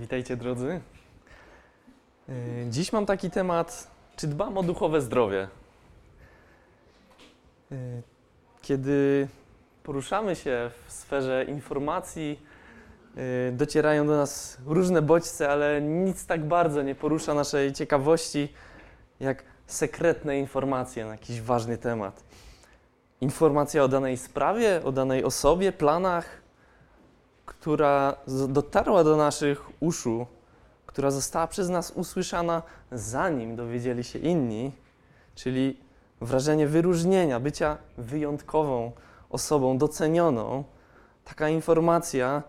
Witajcie drodzy. Yy, Dziś mam taki temat, czy dbam o duchowe zdrowie? Yy, Kiedy poruszamy się w sferze informacji, yy, docierają do nas różne bodźce, ale nic tak bardzo nie porusza naszej ciekawości, jak sekretne informacje na jakiś ważny temat. Informacja o danej sprawie, o danej osobie, planach, która dotarła do naszych uszu, która została przez nas usłyszana, zanim dowiedzieli się inni, czyli wrażenie wyróżnienia, bycia wyjątkową osobą, docenioną. Taka informacja,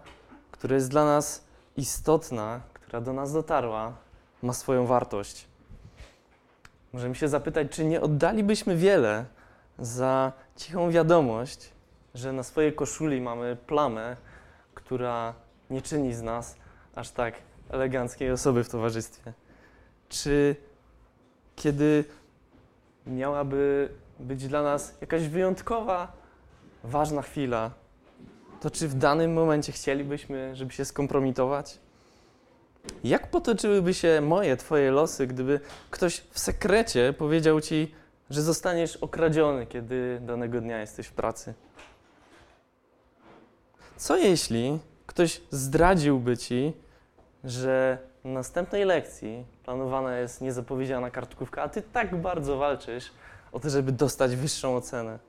która jest dla nas istotna, która do nas dotarła, ma swoją wartość. Możemy się zapytać, czy nie oddalibyśmy wiele za cichą wiadomość, że na swojej koszuli mamy plamę, która nie czyni z nas aż tak eleganckiej osoby w towarzystwie? Czy kiedy miałaby być dla nas jakaś wyjątkowa, ważna chwila, to czy w danym momencie chcielibyśmy, żeby się skompromitować? Jak potoczyłyby się moje, Twoje losy, gdyby ktoś w sekrecie powiedział Ci, że zostaniesz okradziony, kiedy danego dnia jesteś w pracy? Co jeśli ktoś zdradziłby ci, że na następnej lekcji planowana jest niezapowiedziana kartkówka, a ty tak bardzo walczysz o to, żeby dostać wyższą ocenę?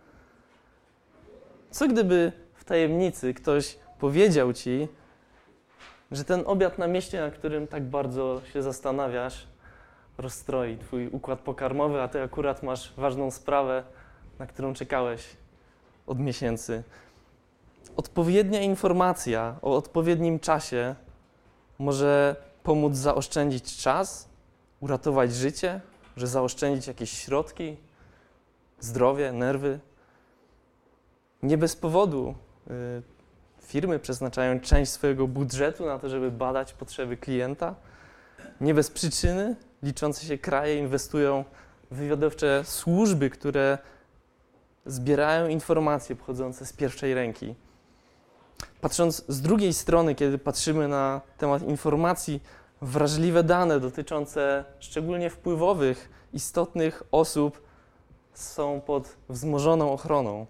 Co gdyby w tajemnicy ktoś powiedział ci, że ten obiad na mieście, na którym tak bardzo się zastanawiasz, rozstroi twój układ pokarmowy, a ty akurat masz ważną sprawę, na którą czekałeś od miesięcy? Odpowiednia informacja o odpowiednim czasie może pomóc zaoszczędzić czas, uratować życie, że zaoszczędzić jakieś środki, zdrowie, nerwy. Nie bez powodu y, firmy przeznaczają część swojego budżetu na to, żeby badać potrzeby klienta. Nie bez przyczyny liczące się kraje inwestują w wywiadowcze służby, które zbierają informacje pochodzące z pierwszej ręki. Patrząc z drugiej strony, kiedy patrzymy na temat informacji, wrażliwe dane dotyczące szczególnie wpływowych, istotnych osób są pod wzmożoną ochroną.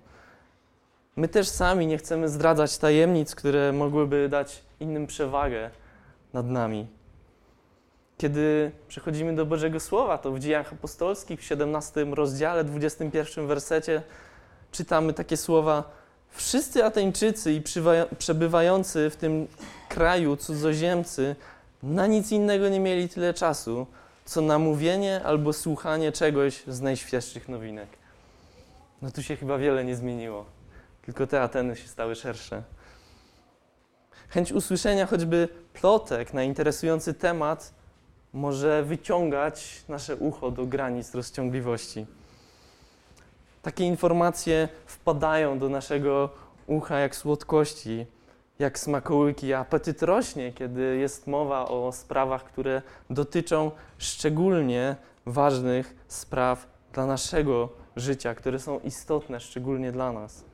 My też sami nie chcemy zdradzać tajemnic, które mogłyby dać innym przewagę nad nami. Kiedy przechodzimy do Bożego Słowa, to w Dziejach Apostolskich w 17 rozdziale, 21 wersecie czytamy takie słowa: Wszyscy Ateńczycy i przebywający w tym kraju cudzoziemcy na nic innego nie mieli tyle czasu, co na mówienie albo słuchanie czegoś z najświeższych nowinek. No tu się chyba wiele nie zmieniło, tylko te Ateny się stały szersze. Chęć usłyszenia choćby plotek na interesujący temat może wyciągać nasze ucho do granic rozciągliwości takie informacje wpadają do naszego ucha jak słodkości, jak smakołyki. Apetyt rośnie, kiedy jest mowa o sprawach, które dotyczą szczególnie ważnych spraw dla naszego życia, które są istotne szczególnie dla nas.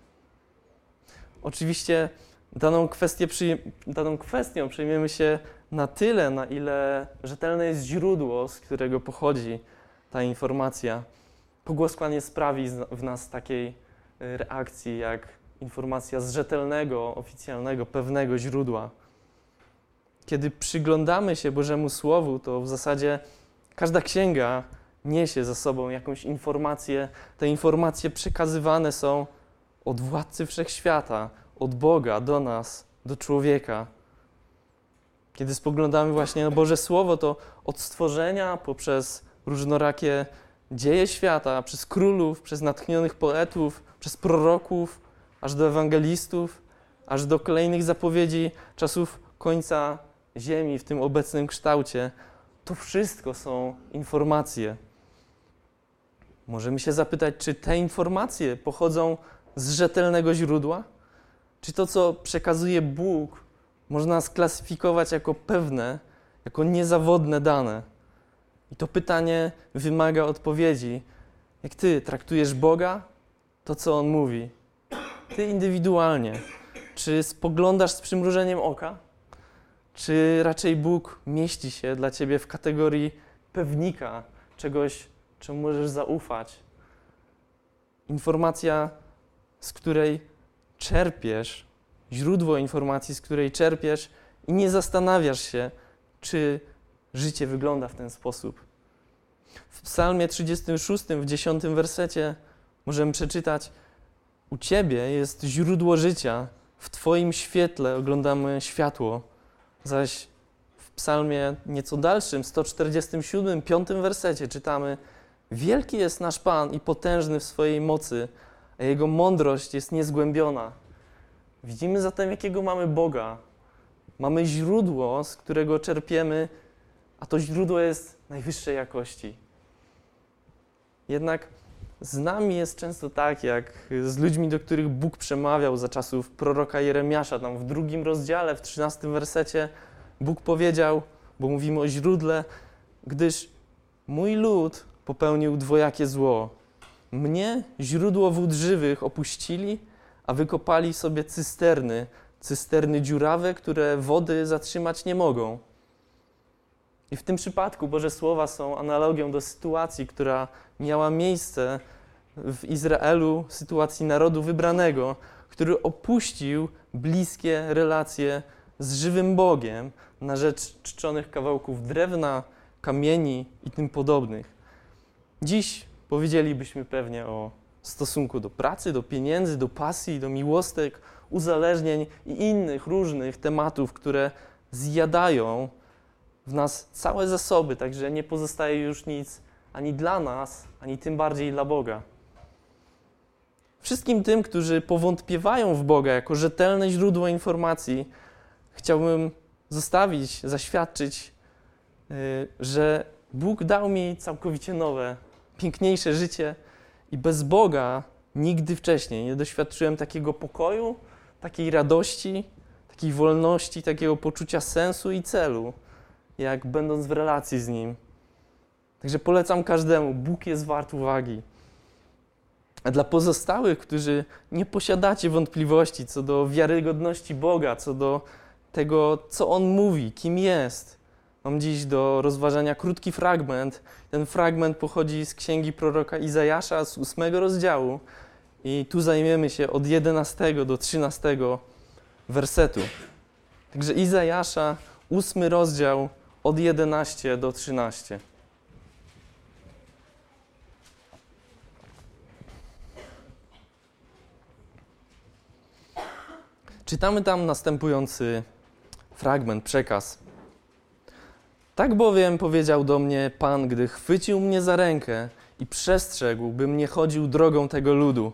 Oczywiście daną, kwestię daną kwestią przejmiemy się na tyle, na ile rzetelne jest źródło, z którego pochodzi ta informacja. Pogłoskła nie sprawi w nas takiej y, reakcji jak informacja z rzetelnego, oficjalnego, pewnego źródła. Kiedy przyglądamy się Bożemu Słowu, to w zasadzie każda księga niesie za sobą jakąś informację. Te informacje przekazywane są od władcy wszechświata, od Boga do nas, do człowieka. Kiedy spoglądamy właśnie na Boże Słowo, to od stworzenia poprzez różnorakie dzieje świata, przez królów, przez natchnionych poetów, przez proroków, aż do ewangelistów, aż do kolejnych zapowiedzi czasów końca Ziemi w tym obecnym kształcie. To wszystko są informacje. Możemy się zapytać, czy te informacje pochodzą z rzetelnego źródła? Czy to, co przekazuje Bóg, można sklasyfikować jako pewne, jako niezawodne dane? I to pytanie wymaga odpowiedzi. Jak ty traktujesz Boga, to co On mówi? Ty indywidualnie. Czy spoglądasz z przymrużeniem oka? Czy raczej Bóg mieści się dla ciebie w kategorii pewnika, czegoś, czemu możesz zaufać? Informacja, z której czerpiesz, źródło informacji, z której czerpiesz i nie zastanawiasz się, czy życie wygląda w ten sposób. W Psalmie 36, w 10 wersecie możemy przeczytać: U Ciebie jest źródło życia, w Twoim świetle oglądamy światło. Zaś w Psalmie nieco dalszym, 147, 5 wersecie czytamy: Wielki jest nasz Pan i potężny w swojej mocy, a Jego mądrość jest niezgłębiona. Widzimy zatem, jakiego mamy Boga. Mamy źródło, z którego czerpiemy, a to źródło jest najwyższej jakości. Jednak z nami jest często tak, jak z ludźmi, do których Bóg przemawiał za czasów proroka Jeremiasza. Tam w drugim rozdziale, w trzynastym wersecie, Bóg powiedział, bo mówimy o źródle, gdyż mój lud popełnił dwojakie zło. Mnie, źródło wód żywych, opuścili, a wykopali sobie cysterny, cysterny dziurawe, które wody zatrzymać nie mogą. I w tym przypadku Boże Słowa są analogią do sytuacji, która miała miejsce w Izraelu, sytuacji narodu wybranego, który opuścił bliskie relacje z żywym Bogiem na rzecz czczonych kawałków drewna, kamieni i tym podobnych. Dziś powiedzielibyśmy pewnie o stosunku do pracy, do pieniędzy, do pasji, do miłostek, uzależnień i innych różnych tematów, które zjadają w nas całe zasoby, także nie pozostaje już nic ani dla nas, ani tym bardziej dla Boga. Wszystkim tym, którzy powątpiewają w Boga jako rzetelne źródło informacji, chciałbym zostawić, zaświadczyć, y, że Bóg dał mi całkowicie nowe, piękniejsze życie i bez Boga nigdy wcześniej nie doświadczyłem takiego pokoju, takiej radości, takiej wolności, takiego poczucia sensu i celu, jak będąc w relacji z Nim. Także polecam każdemu, Bóg jest wart uwagi. A dla pozostałych, którzy nie posiadacie wątpliwości co do wiarygodności Boga, co do tego, co On mówi, kim jest, mam dziś do rozważania krótki fragment. Ten fragment pochodzi z księgi proroka Izajasza z ósmego rozdziału i tu zajmiemy się od 11 do 13 wersetu. Także Izajasza, ósmy rozdział, od 11 do 13. Czytamy tam następujący fragment, przekaz. Tak bowiem powiedział do mnie Pan, gdy chwycił mnie za rękę i przestrzegł, bym nie chodził drogą tego ludu.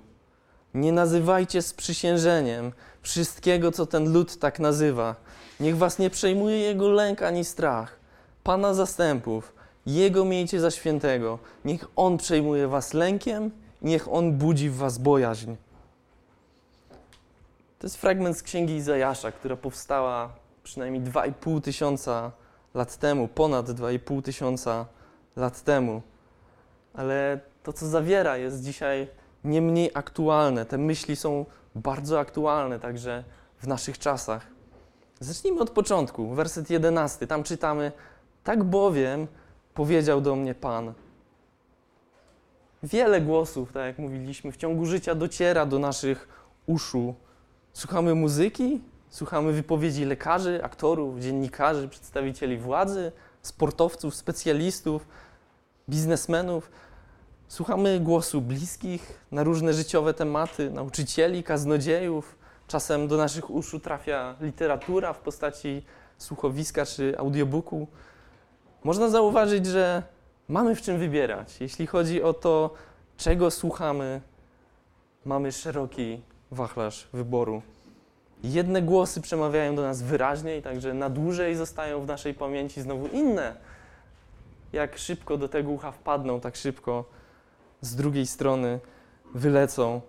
Nie nazywajcie sprzysiężeniem wszystkiego, co ten lud tak nazywa. Niech was nie przejmuje jego lęk ani strach. Pana zastępów, jego miejcie za świętego. Niech on przejmuje was lękiem, niech on budzi w was bojaźń. To jest fragment z księgi Izajasza, która powstała przynajmniej 2,5 tysiąca lat temu, ponad 2,5 tysiąca lat temu. Ale to, co zawiera, jest dzisiaj nie mniej aktualne. Te myśli są bardzo aktualne także w naszych czasach. Zacznijmy od początku, werset 11. Tam czytamy: Tak bowiem powiedział do mnie Pan. Wiele głosów, tak jak mówiliśmy, w ciągu życia dociera do naszych uszu Słuchamy muzyki, słuchamy wypowiedzi lekarzy, aktorów, dziennikarzy, przedstawicieli władzy, sportowców, specjalistów, biznesmenów. Słuchamy głosu bliskich na różne życiowe tematy, nauczycieli, kaznodziejów. Czasem do naszych uszu trafia literatura w postaci słuchowiska czy audiobooku. Można zauważyć, że mamy w czym wybierać. Jeśli chodzi o to, czego słuchamy, mamy szeroki wachlarz wyboru. Jedne głosy przemawiają do nas wyraźniej, także na dłużej zostają w naszej pamięci, znowu inne. Jak szybko do tego ucha wpadną, tak szybko z drugiej strony wylecą.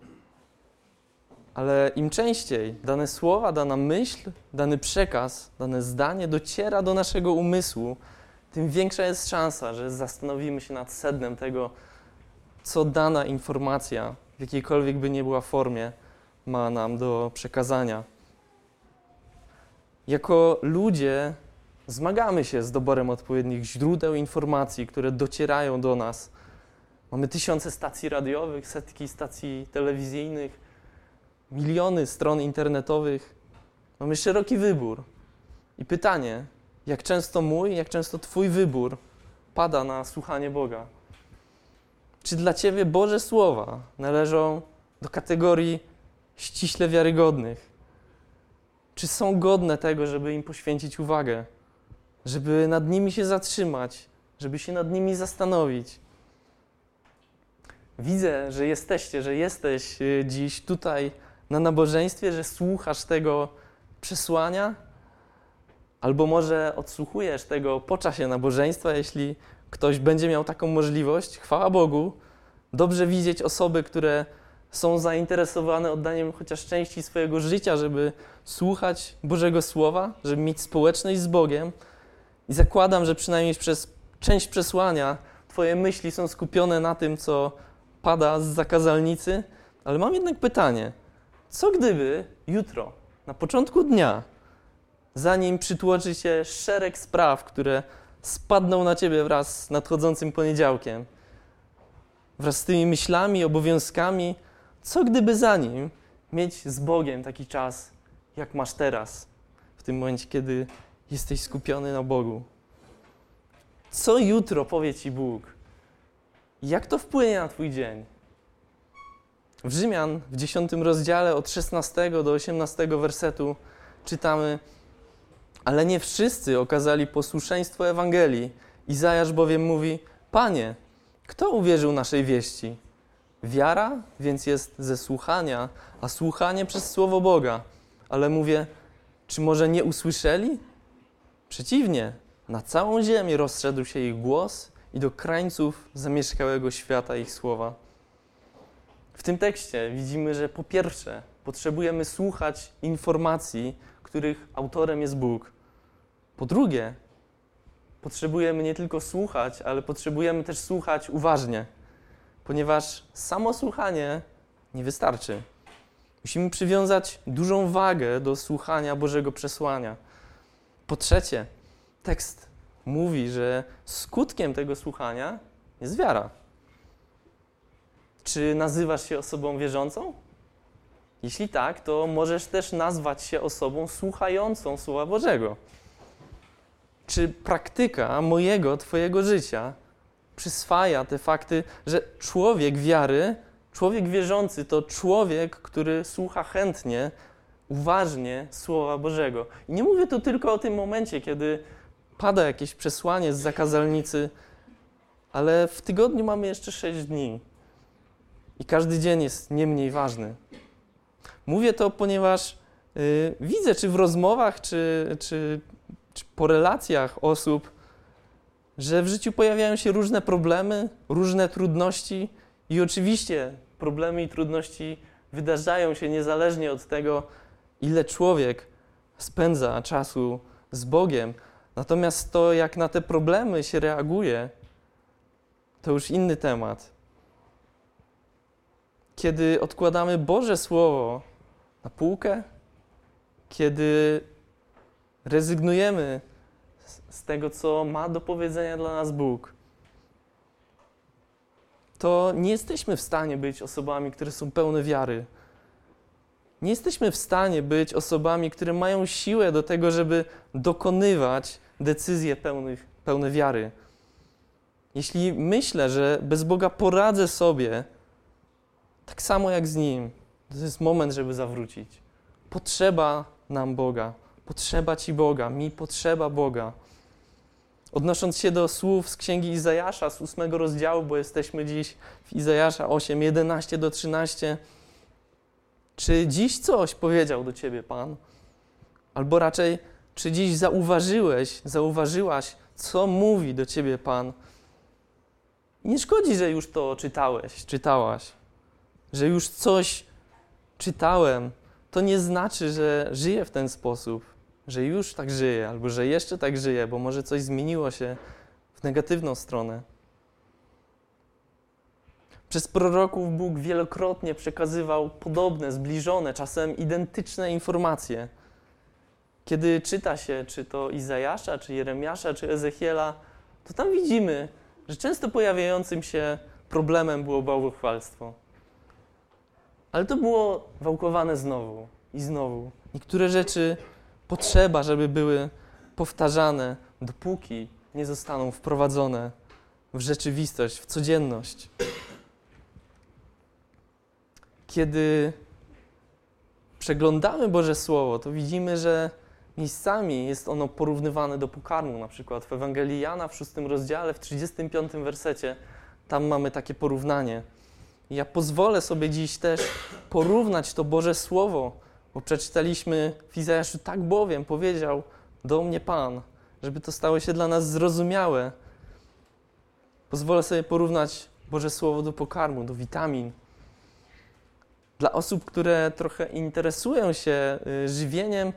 Ale im częściej dane słowa, dana myśl, dany przekaz, dane zdanie dociera do naszego umysłu, tym większa jest szansa, że zastanowimy się nad sednem tego, co dana informacja, w jakiejkolwiek by nie była formie, ma nam do przekazania. Jako ludzie zmagamy się z doborem odpowiednich źródeł informacji, które docierają do nas. Mamy tysiące stacji radiowych, setki stacji telewizyjnych, miliony stron internetowych. Mamy szeroki wybór. I pytanie, jak często mój, jak często Twój wybór pada na słuchanie Boga? Czy dla Ciebie Boże Słowa należą do kategorii ściśle wiarygodnych? Czy są godne tego, żeby im poświęcić uwagę? Żeby nad nimi się zatrzymać? Żeby się nad nimi zastanowić? Widzę, że jesteście, że jesteś y, dziś tutaj na nabożeństwie, że słuchasz tego przesłania, albo może odsłuchujesz tego po czasie nabożeństwa, jeśli ktoś będzie miał taką możliwość. Chwała Bogu, dobrze widzieć osoby, które są zainteresowane oddaniem chociaż części swojego życia, żeby słuchać Bożego Słowa, żeby mieć społeczność z Bogiem. I zakładam, że przynajmniej przez część przesłania Twoje myśli są skupione na tym, co pada z zakazalnicy. Ale mam jednak pytanie: co gdyby jutro, na początku dnia, zanim przytłoczy się szereg spraw, które spadną na ciebie wraz z nadchodzącym poniedziałkiem, wraz z tymi myślami, obowiązkami, co gdyby za nim mieć z Bogiem taki czas, jak masz teraz, w tym momencie, kiedy jesteś skupiony na Bogu? Co jutro powie ci Bóg? Jak to wpłynie na Twój dzień? W Rzymian w 10 rozdziale od 16 do 18 wersetu czytamy: Ale nie wszyscy okazali posłuszeństwo Ewangelii. Izajasz bowiem mówi: Panie, kto uwierzył naszej wieści? Wiara więc jest ze słuchania, a słuchanie przez słowo Boga. Ale mówię, czy może nie usłyszeli? Przeciwnie, na całą ziemię rozszedł się ich głos i do krańców zamieszkałego świata ich słowa. W tym tekście widzimy, że po pierwsze potrzebujemy słuchać informacji, których autorem jest Bóg. Po drugie, potrzebujemy nie tylko słuchać, ale potrzebujemy też słuchać uważnie, ponieważ samo słuchanie nie wystarczy. Musimy przywiązać dużą wagę do słuchania Bożego przesłania. Po trzecie, tekst mówi, że skutkiem tego słuchania jest wiara. Czy nazywasz się osobą wierzącą? Jeśli tak, to możesz też nazwać się osobą słuchającą Słowa Bożego. Czy praktyka mojego, Twojego życia przyswaja te fakty, że człowiek wiary, człowiek wierzący to człowiek, który słucha chętnie, uważnie Słowa Bożego. I nie mówię tu tylko o tym momencie, kiedy pada jakieś przesłanie z zakazalnicy, ale w tygodniu mamy jeszcze sześć dni i każdy dzień jest nie mniej ważny. Mówię to, ponieważ y, widzę, czy w rozmowach, czy, czy, czy po relacjach osób, że w życiu pojawiają się różne problemy, różne trudności, i oczywiście problemy i trudności wydarzają się niezależnie od tego, ile człowiek spędza czasu z Bogiem. Natomiast to, jak na te problemy się reaguje, to już inny temat kiedy odkładamy Boże Słowo na półkę, kiedy rezygnujemy z tego, co ma do powiedzenia dla nas Bóg, to nie jesteśmy w stanie być osobami, które są pełne wiary. Nie jesteśmy w stanie być osobami, które mają siłę do tego, żeby dokonywać decyzji pełnych, pełne wiary. Jeśli myślę, że bez Boga poradzę sobie tak samo jak z Nim. To jest moment, żeby zawrócić. Potrzeba nam Boga. Potrzeba Ci Boga. Mi potrzeba Boga. Odnosząc się do słów z księgi Izajasza z ósmego rozdziału, bo jesteśmy dziś w Izajasza 8, 11 do 13. Czy dziś coś powiedział do Ciebie Pan? Albo raczej, czy dziś zauważyłeś, zauważyłaś, co mówi do Ciebie Pan? Nie szkodzi, że już to czytałeś, czytałaś że już coś czytałem, to nie znaczy, że żyję w ten sposób, że już tak żyję, albo że jeszcze tak żyję, bo może coś zmieniło się w negatywną stronę. Przez proroków Bóg wielokrotnie przekazywał podobne, zbliżone, czasem identyczne informacje. Kiedy czyta się, czy to Izajasza, czy Jeremiasza, czy Ezechiela, to tam widzimy, że często pojawiającym się problemem było bałwochwalstwo. Ale to było wałkowane znowu i znowu. Niektóre rzeczy potrzeba, żeby były powtarzane, dopóki nie zostaną wprowadzone w rzeczywistość, w codzienność. Kiedy przeglądamy Boże Słowo, to widzimy, że miejscami jest ono porównywane do pokarmu. Na przykład w Ewangelii Jana w szóstym rozdziale, w 35 wersecie, tam mamy takie porównanie. I ja pozwolę sobie dziś też porównać to Boże Słowo, bo przeczytaliśmy w Izajaszu, tak bowiem powiedział do mnie Pan, żeby to stało się dla nas zrozumiałe. Pozwolę sobie porównać Boże Słowo do pokarmu, do witamin. Dla osób, które trochę interesują się y, żywieniem,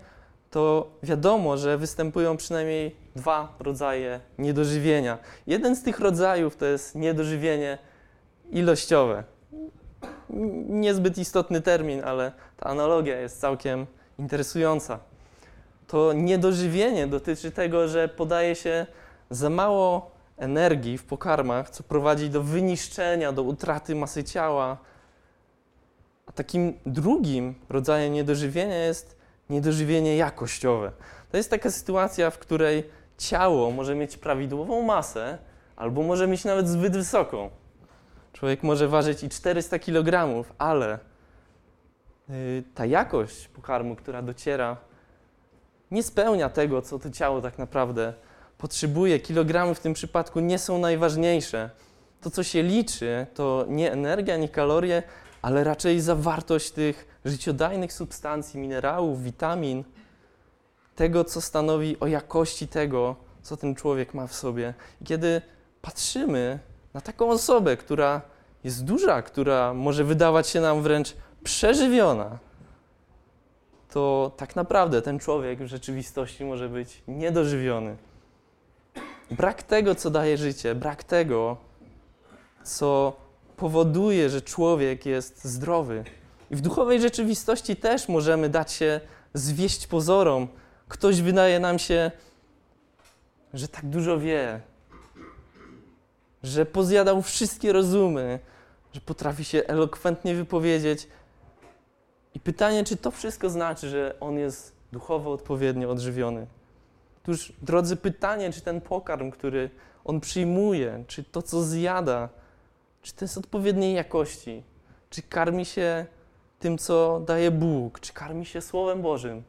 to wiadomo, że występują przynajmniej dwa rodzaje niedożywienia. Jeden z tych rodzajów to jest niedożywienie ilościowe. Niezbyt istotny termin, ale ta analogia jest całkiem interesująca. To niedożywienie dotyczy tego, że podaje się za mało energii w pokarmach, co prowadzi do wyniszczenia, do utraty masy ciała. A takim drugim rodzajem niedożywienia jest niedożywienie jakościowe. To jest taka sytuacja, w której ciało może mieć prawidłową masę, albo może mieć nawet zbyt wysoką. Człowiek może ważyć i 400 kg, ale y, ta jakość pokarmu, która dociera, nie spełnia tego, co to ciało tak naprawdę potrzebuje. Kilogramy w tym przypadku nie są najważniejsze. To, co się liczy, to nie energia, nie kalorie, ale raczej zawartość tych życiodajnych substancji, minerałów, witamin, tego, co stanowi o jakości tego, co ten człowiek ma w sobie. I kiedy patrzymy na taką osobę, która jest duża, która może wydawać się nam wręcz przeżywiona, to tak naprawdę ten człowiek w rzeczywistości może być niedożywiony. Brak tego, co daje życie, brak tego, co powoduje, że człowiek jest zdrowy. I w duchowej rzeczywistości też możemy dać się zwieść pozorom. Ktoś wydaje nam się, że tak dużo wie, że pozjadał wszystkie rozumy, że potrafi się elokwentnie wypowiedzieć. I pytanie, czy to wszystko znaczy, że on jest duchowo odpowiednio odżywiony? Otóż, drodzy, pytanie, czy ten pokarm, który on przyjmuje, czy to, co zjada, czy to jest odpowiedniej jakości, czy karmi się tym, co daje Bóg, czy karmi się Słowem Bożym.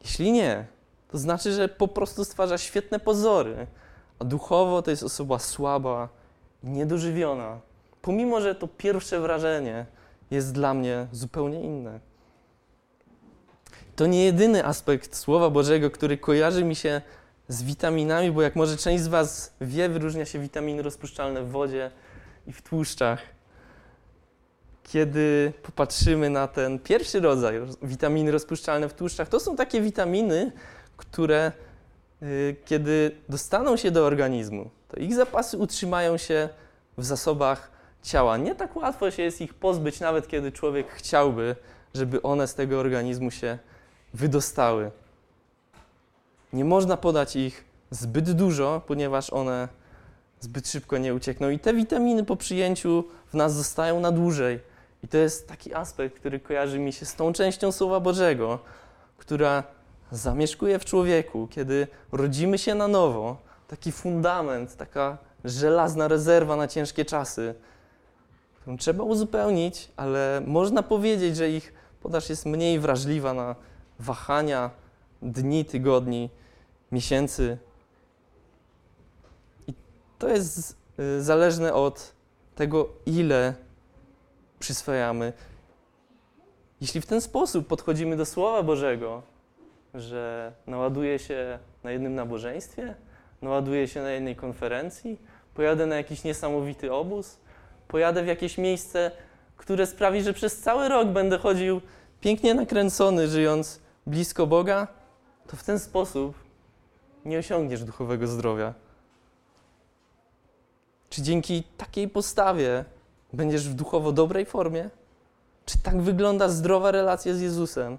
Jeśli nie, to znaczy, że po prostu stwarza świetne pozory, a duchowo to jest osoba słaba i niedożywiona, pomimo że to pierwsze wrażenie jest dla mnie zupełnie inne. To nie jedyny aspekt Słowa Bożego, który kojarzy mi się z witaminami, bo jak może część z Was wie, wyróżnia się witaminy rozpuszczalne w wodzie i w tłuszczach. Kiedy popatrzymy na ten pierwszy rodzaj, witaminy rozpuszczalne w tłuszczach, to są takie witaminy, które y, kiedy dostaną się do organizmu, to ich zapasy utrzymają się w zasobach ciała. Nie tak łatwo się jest ich pozbyć, nawet kiedy człowiek chciałby, żeby one z tego organizmu się wydostały. Nie można podać ich zbyt dużo, ponieważ one zbyt szybko nie uciekną. I te witaminy po przyjęciu w nas zostają na dłużej. I to jest taki aspekt, który kojarzy mi się z tą częścią Słowa Bożego, która zamieszkuje w człowieku, kiedy rodzimy się na nowo, taki fundament, taka żelazna rezerwa na ciężkie czasy, którą trzeba uzupełnić, ale można powiedzieć, że ich podaż jest mniej wrażliwa na wahania dni, tygodni, miesięcy. I to jest y, zależne od tego, ile przyswajamy. Jeśli w ten sposób podchodzimy do Słowa Bożego, że naładuję się na jednym nabożeństwie, naładuję się na jednej konferencji, pojadę na jakiś niesamowity obóz, pojadę w jakieś miejsce, które sprawi, że przez cały rok będę chodził pięknie nakręcony, żyjąc blisko Boga, to w ten sposób nie osiągniesz duchowego zdrowia. Czy dzięki takiej postawie będziesz w duchowo dobrej formie? Czy tak wygląda zdrowa relacja z Jezusem?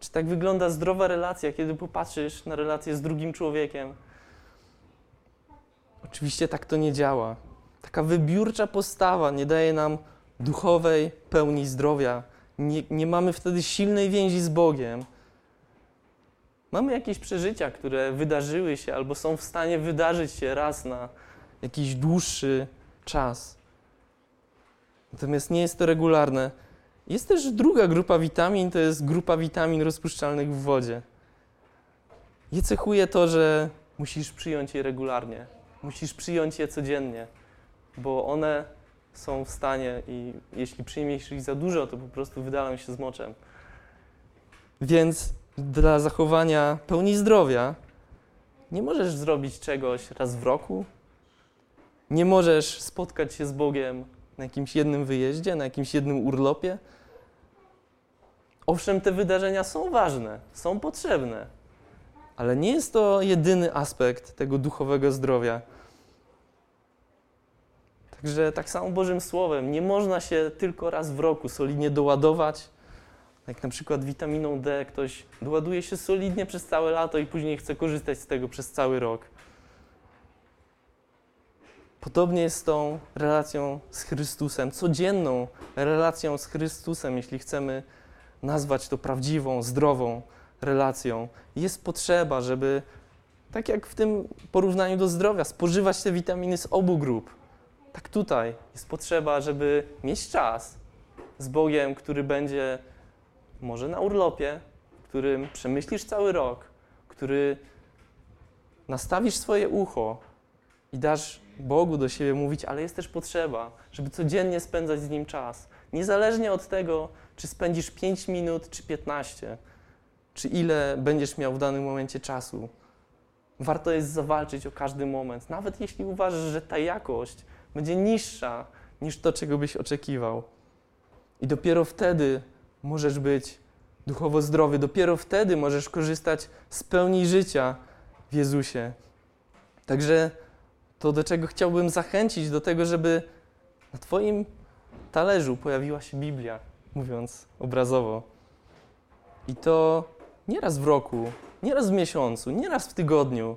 Czy tak wygląda zdrowa relacja, kiedy popatrzysz na relację z drugim człowiekiem? Oczywiście tak to nie działa. Taka wybiórcza postawa nie daje nam duchowej pełni zdrowia. Nie, nie mamy wtedy silnej więzi z Bogiem. Mamy jakieś przeżycia, które wydarzyły się albo są w stanie wydarzyć się raz na jakiś dłuższy czas. Natomiast nie jest to regularne. Jest też druga grupa witamin, to jest grupa witamin rozpuszczalnych w wodzie. Je cechuje to, że musisz przyjąć je regularnie, musisz przyjąć je codziennie, bo one są w stanie i jeśli przyjmiesz ich za dużo, to po prostu wydalą się z moczem. Więc dla zachowania pełni zdrowia nie możesz zrobić czegoś raz w roku, nie możesz spotkać się z Bogiem na jakimś jednym wyjeździe, na jakimś jednym urlopie. Owszem, te wydarzenia są ważne, są potrzebne, ale nie jest to jedyny aspekt tego duchowego zdrowia. Także tak samo Bożym Słowem nie można się tylko raz w roku solidnie doładować. Jak na przykład witaminą D, ktoś doładuje się solidnie przez całe lato i później chce korzystać z tego przez cały rok. Podobnie jest z tą relacją z Chrystusem, codzienną relacją z Chrystusem, jeśli chcemy nazwać to prawdziwą, zdrową relacją. Jest potrzeba, żeby, tak jak w tym porównaniu do zdrowia, spożywać te witaminy z obu grup. Tak tutaj jest potrzeba, żeby mieć czas z Bogiem, który będzie może na urlopie, którym przemyślisz cały rok, który nastawisz swoje ucho i dasz Bogu do siebie mówić, ale jest też potrzeba, żeby codziennie spędzać z Nim czas. Niezależnie od tego, czy spędzisz 5 minut, czy 15, czy ile będziesz miał w danym momencie czasu. Warto jest zawalczyć o każdy moment, nawet jeśli uważasz, że ta jakość będzie niższa niż to, czego byś oczekiwał. I dopiero wtedy możesz być duchowo zdrowy, dopiero wtedy możesz korzystać z pełni życia w Jezusie. Także to, do czego chciałbym zachęcić, do tego, żeby na Twoim talerzu pojawiła się Biblia, mówiąc obrazowo. I to nie raz w roku, nie raz w miesiącu, nie raz w tygodniu,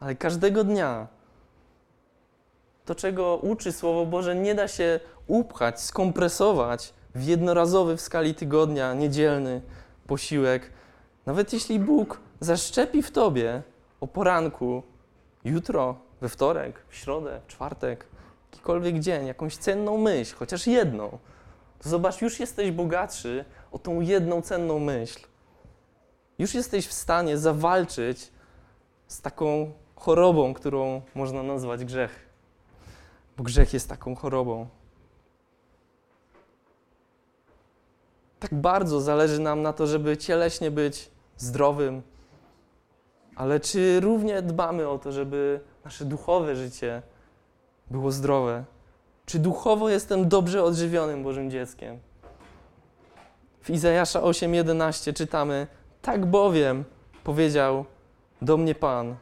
ale każdego dnia. To, czego uczy Słowo Boże, nie da się upchać, skompresować w jednorazowy w skali tygodnia, niedzielny posiłek. Nawet jeśli Bóg zaszczepi w tobie o poranku, jutro, we wtorek, w środę, w czwartek, jakikolwiek dzień, jakąś cenną myśl, chociaż jedną, to zobacz, już jesteś bogatszy o tą jedną cenną myśl. Już jesteś w stanie zawalczyć z taką chorobą, którą można nazwać grzech. Bo grzech jest taką chorobą. Tak bardzo zależy nam na to, żeby cieleśnie być zdrowym, ale czy równie dbamy o to, żeby nasze duchowe życie było zdrowe? Czy duchowo jestem dobrze odżywionym Bożym dzieckiem? W Izajasza 8:11 czytamy: Tak bowiem powiedział do mnie Pan,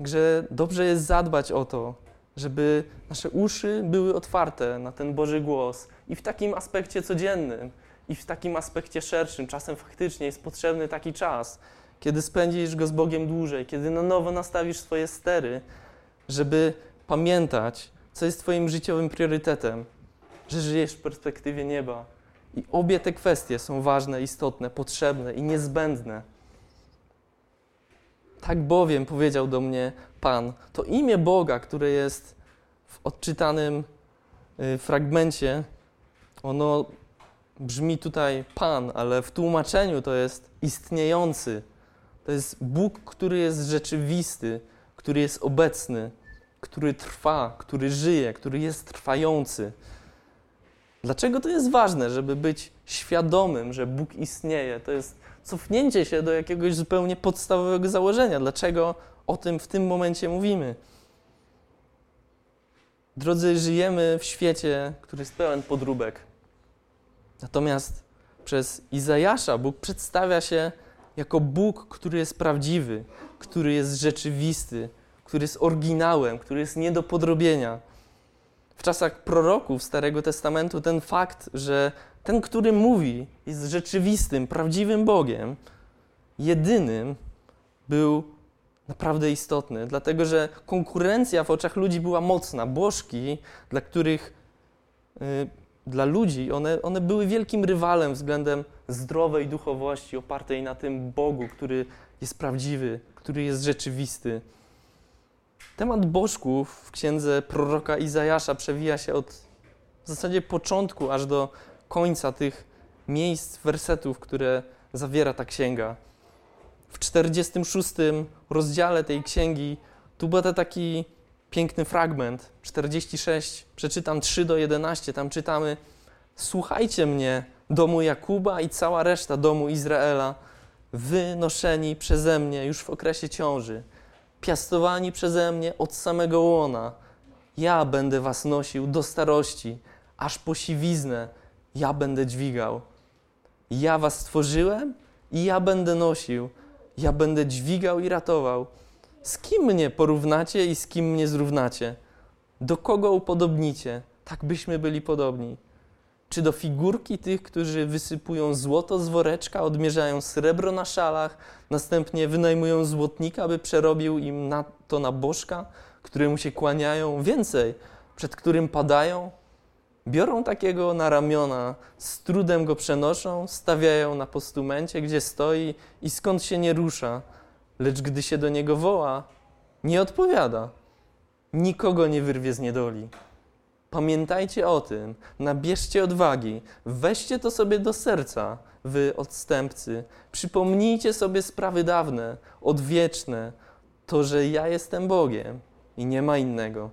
że dobrze jest zadbać o to, żeby nasze uszy były otwarte na ten Boży głos i w takim aspekcie codziennym, i w takim aspekcie szerszym. Czasem faktycznie jest potrzebny taki czas, kiedy spędzisz go z Bogiem dłużej, kiedy na nowo nastawisz swoje stery, żeby pamiętać, co jest Twoim życiowym priorytetem, że żyjesz w perspektywie nieba. I obie te kwestie są ważne, istotne, potrzebne i niezbędne. Tak bowiem powiedział do mnie Pan, to imię Boga, które jest w odczytanym y, fragmencie, ono brzmi tutaj Pan, ale w tłumaczeniu to jest istniejący. To jest Bóg, który jest rzeczywisty, który jest obecny, który trwa, który żyje, który jest trwający. Dlaczego to jest ważne, żeby być świadomym, że Bóg istnieje? To jest cofnięcie się do jakiegoś zupełnie podstawowego założenia. Dlaczego o tym w tym momencie mówimy? Drodzy, żyjemy w świecie, który jest pełen podróbek. Natomiast przez Izajasza Bóg przedstawia się jako Bóg, który jest prawdziwy, który jest rzeczywisty, który jest oryginałem, który jest nie do podrobienia. W czasach proroków Starego Testamentu ten fakt, że ten, który mówi, jest rzeczywistym, prawdziwym Bogiem, jedynym był naprawdę istotny, dlatego że konkurencja w oczach ludzi była mocna. Bożki, dla których, yy, dla ludzi, one, one były wielkim rywalem względem zdrowej duchowości opartej na tym Bogu, który jest prawdziwy, który jest rzeczywisty. Temat bożków w księdze proroka Izajasza przewija się od w zasadzie początku aż do końca tych miejsc, wersetów, które zawiera ta księga. W 46 rozdziale tej księgi tu był taki piękny fragment, 46, przeczytam 3 do 11, tam czytamy Słuchajcie mnie, domu Jakuba i cała reszta domu Izraela, wynoszeni przeze mnie już w okresie ciąży, piastowani przeze mnie od samego łona. Ja będę was nosił do starości, aż po siwiznę ja będę dźwigał. Ja was stworzyłem i ja będę nosił. Ja będę dźwigał i ratował. Z kim mnie porównacie i z kim mnie zrównacie? Do kogo upodobnicie? Tak byśmy byli podobni. Czy do figurki tych, którzy wysypują złoto z woreczka, odmierzają srebro na szalach, następnie wynajmują złotnika, by przerobił im na to na bożka, któremu się kłaniają, więcej, przed którym padają? Biorą takiego na ramiona, z trudem go przenoszą, stawiają na postumencie, gdzie stoi i skąd się nie rusza, lecz gdy się do niego woła, nie odpowiada. Nikogo nie wyrwie z niedoli. Pamiętajcie o tym, nabierzcie odwagi, weźcie to sobie do serca, wy odstępcy. Przypomnijcie sobie sprawy dawne, odwieczne, to, że ja jestem Bogiem i nie ma innego.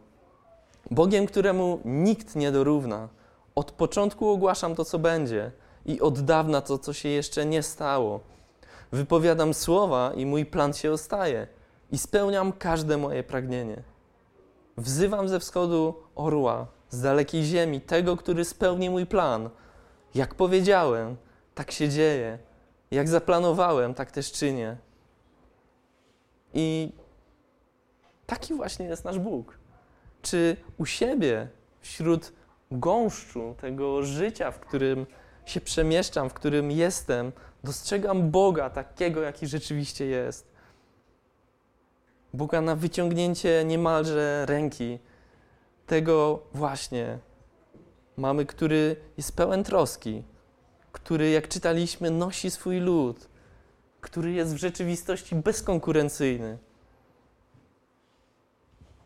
Bogiem, któremu nikt nie dorówna. Od początku ogłaszam to, co będzie i od dawna to, co się jeszcze nie stało. Wypowiadam słowa i mój plan się ostaje i spełniam każde moje pragnienie. Wzywam ze wschodu orła, z dalekiej ziemi, tego, który spełni mój plan. Jak powiedziałem, tak się dzieje. Jak zaplanowałem, tak też czynię. I taki właśnie jest nasz Bóg. Czy u siebie, wśród gąszczu tego życia, w którym się przemieszczam, w którym jestem, dostrzegam Boga takiego, jaki rzeczywiście jest? Boga na wyciągnięcie niemalże ręki, tego właśnie mamy, który jest pełen troski, który, jak czytaliśmy, nosi swój lud, który jest w rzeczywistości bezkonkurencyjny.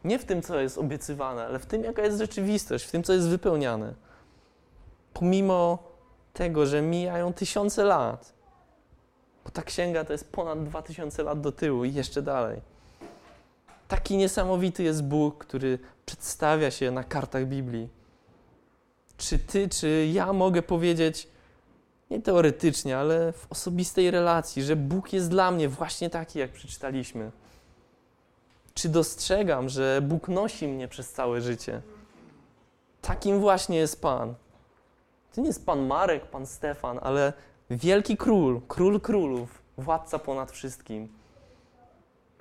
Nie w tym, co jest obiecywane, ale w tym, jaka jest rzeczywistość, w tym, co jest wypełniane. Pomimo tego, że mijają tysiące lat, bo ta księga to jest ponad dwa tysiące lat do tyłu i jeszcze dalej. Taki niesamowity jest Bóg, który przedstawia się na kartach Biblii. Czy ty, czy ja mogę powiedzieć, nie teoretycznie, ale w osobistej relacji, że Bóg jest dla mnie właśnie taki, jak przeczytaliśmy? Czy dostrzegam, że Bóg nosi mnie przez całe życie? Takim właśnie jest Pan. To nie jest Pan Marek, Pan Stefan, ale wielki król, król królów, władca ponad wszystkim.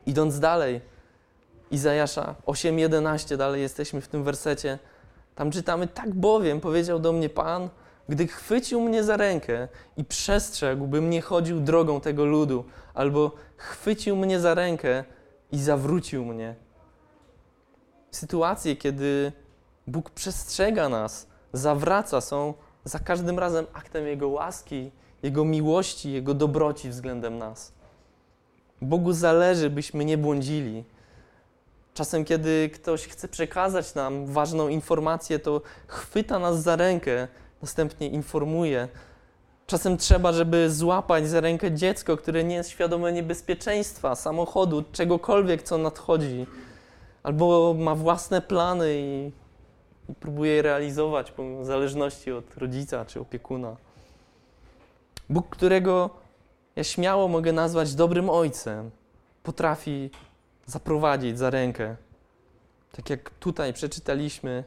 Idąc dalej, Izajasza 8:11, dalej jesteśmy w tym wersecie. Tam czytamy: Tak bowiem powiedział do mnie Pan, gdy chwycił mnie za rękę i przestrzegł, bym nie chodził drogą tego ludu, albo chwycił mnie za rękę i zawrócił mnie. Sytuacje, kiedy Bóg przestrzega nas, zawraca, są za każdym razem aktem Jego łaski, Jego miłości, Jego dobroci względem nas. Bogu zależy, byśmy nie błądzili. Czasem, kiedy ktoś chce przekazać nam ważną informację, to chwyta nas za rękę, następnie informuje. Czasem trzeba, żeby złapać za rękę dziecko, które nie jest świadome niebezpieczeństwa, samochodu, czegokolwiek, co nadchodzi, albo ma własne plany i, i próbuje je realizować w zależności od rodzica czy opiekuna. Bóg, którego ja śmiało mogę nazwać dobrym ojcem, potrafi zaprowadzić za rękę. Tak jak tutaj przeczytaliśmy,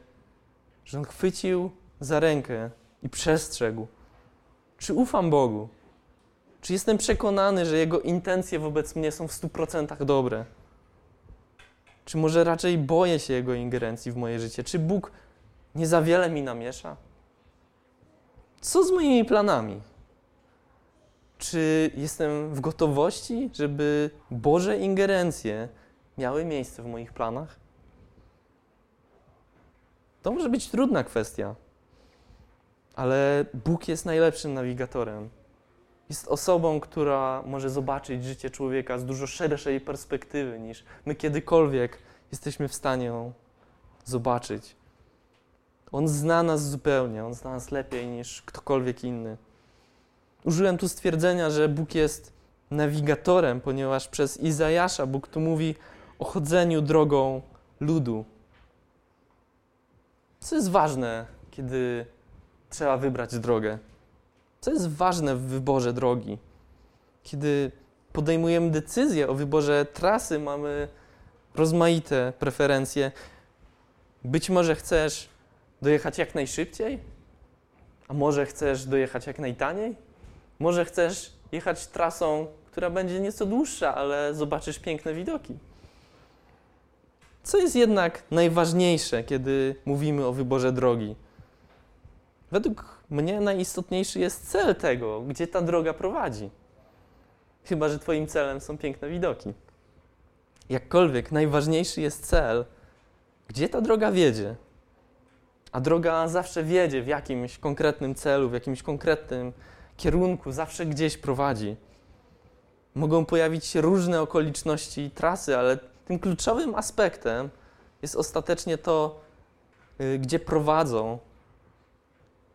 że on chwycił za rękę i przestrzegł. Czy ufam Bogu? Czy jestem przekonany, że Jego intencje wobec mnie są w stu procentach dobre? Czy może raczej boję się Jego ingerencji w moje życie? Czy Bóg nie za wiele mi namiesza? Co z moimi planami? czy jestem w gotowości, żeby Boże ingerencje miały miejsce w moich planach? To może być trudna kwestia, ale Bóg jest najlepszym nawigatorem. Jest osobą, która może zobaczyć życie człowieka z dużo szerszej perspektywy niż my kiedykolwiek jesteśmy w stanie ją zobaczyć. On zna nas zupełnie, on zna nas lepiej niż ktokolwiek inny. Użyłem tu stwierdzenia, że Bóg jest nawigatorem, ponieważ przez Izajasza Bóg tu mówi o chodzeniu drogą ludu. Co jest ważne, kiedy trzeba wybrać drogę? Co jest ważne w wyborze drogi? Kiedy podejmujemy decyzję o wyborze trasy, mamy rozmaite preferencje. Być może chcesz dojechać jak najszybciej, a może chcesz dojechać jak najtaniej? Może chcesz jechać trasą, która będzie nieco dłuższa, ale zobaczysz piękne widoki. Co jest jednak najważniejsze, kiedy mówimy o wyborze drogi? Według mnie najistotniejszy jest cel tego, gdzie ta droga prowadzi. Chyba, że Twoim celem są piękne widoki. Jakkolwiek najważniejszy jest cel, gdzie ta droga wiedzie. A droga zawsze wiedzie w jakimś konkretnym celu, w jakimś konkretnym kierunku, zawsze gdzieś prowadzi. Mogą pojawić się różne okoliczności trasy, ale tym kluczowym aspektem jest ostatecznie to, y, gdzie prowadzą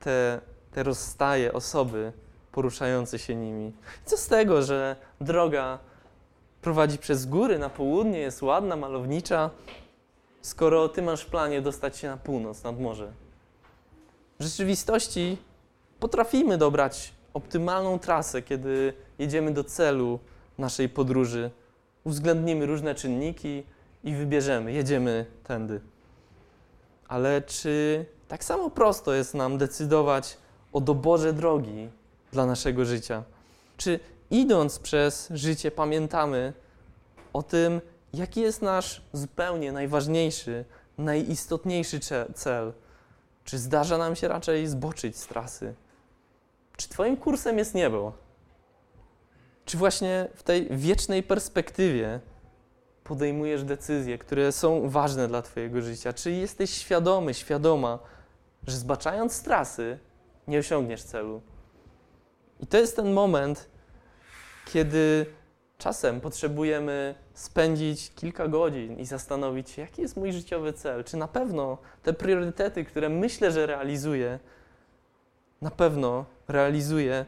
te, te rozstaje osoby poruszające się nimi. Co z tego, że droga prowadzi przez góry na południe, jest ładna, malownicza, skoro ty masz w planie dostać się na północ, nad morze? W rzeczywistości potrafimy dobrać optymalną trasę, kiedy jedziemy do celu naszej podróży. Uwzględnimy różne czynniki i wybierzemy, jedziemy tędy. Ale czy tak samo prosto jest nam decydować o doborze drogi dla naszego życia? Czy idąc przez życie pamiętamy o tym, jaki jest nasz zupełnie najważniejszy, najistotniejszy cel? Czy zdarza nam się raczej zboczyć z trasy? Czy Twoim kursem jest niebo? Czy właśnie w tej wiecznej perspektywie podejmujesz decyzje, które są ważne dla Twojego życia? Czy jesteś świadomy, świadoma, że zbaczając z trasy nie osiągniesz celu? I to jest ten moment, kiedy czasem potrzebujemy spędzić kilka godzin i zastanowić się, jaki jest mój życiowy cel. Czy na pewno te priorytety, które myślę, że realizuję, na pewno realizuję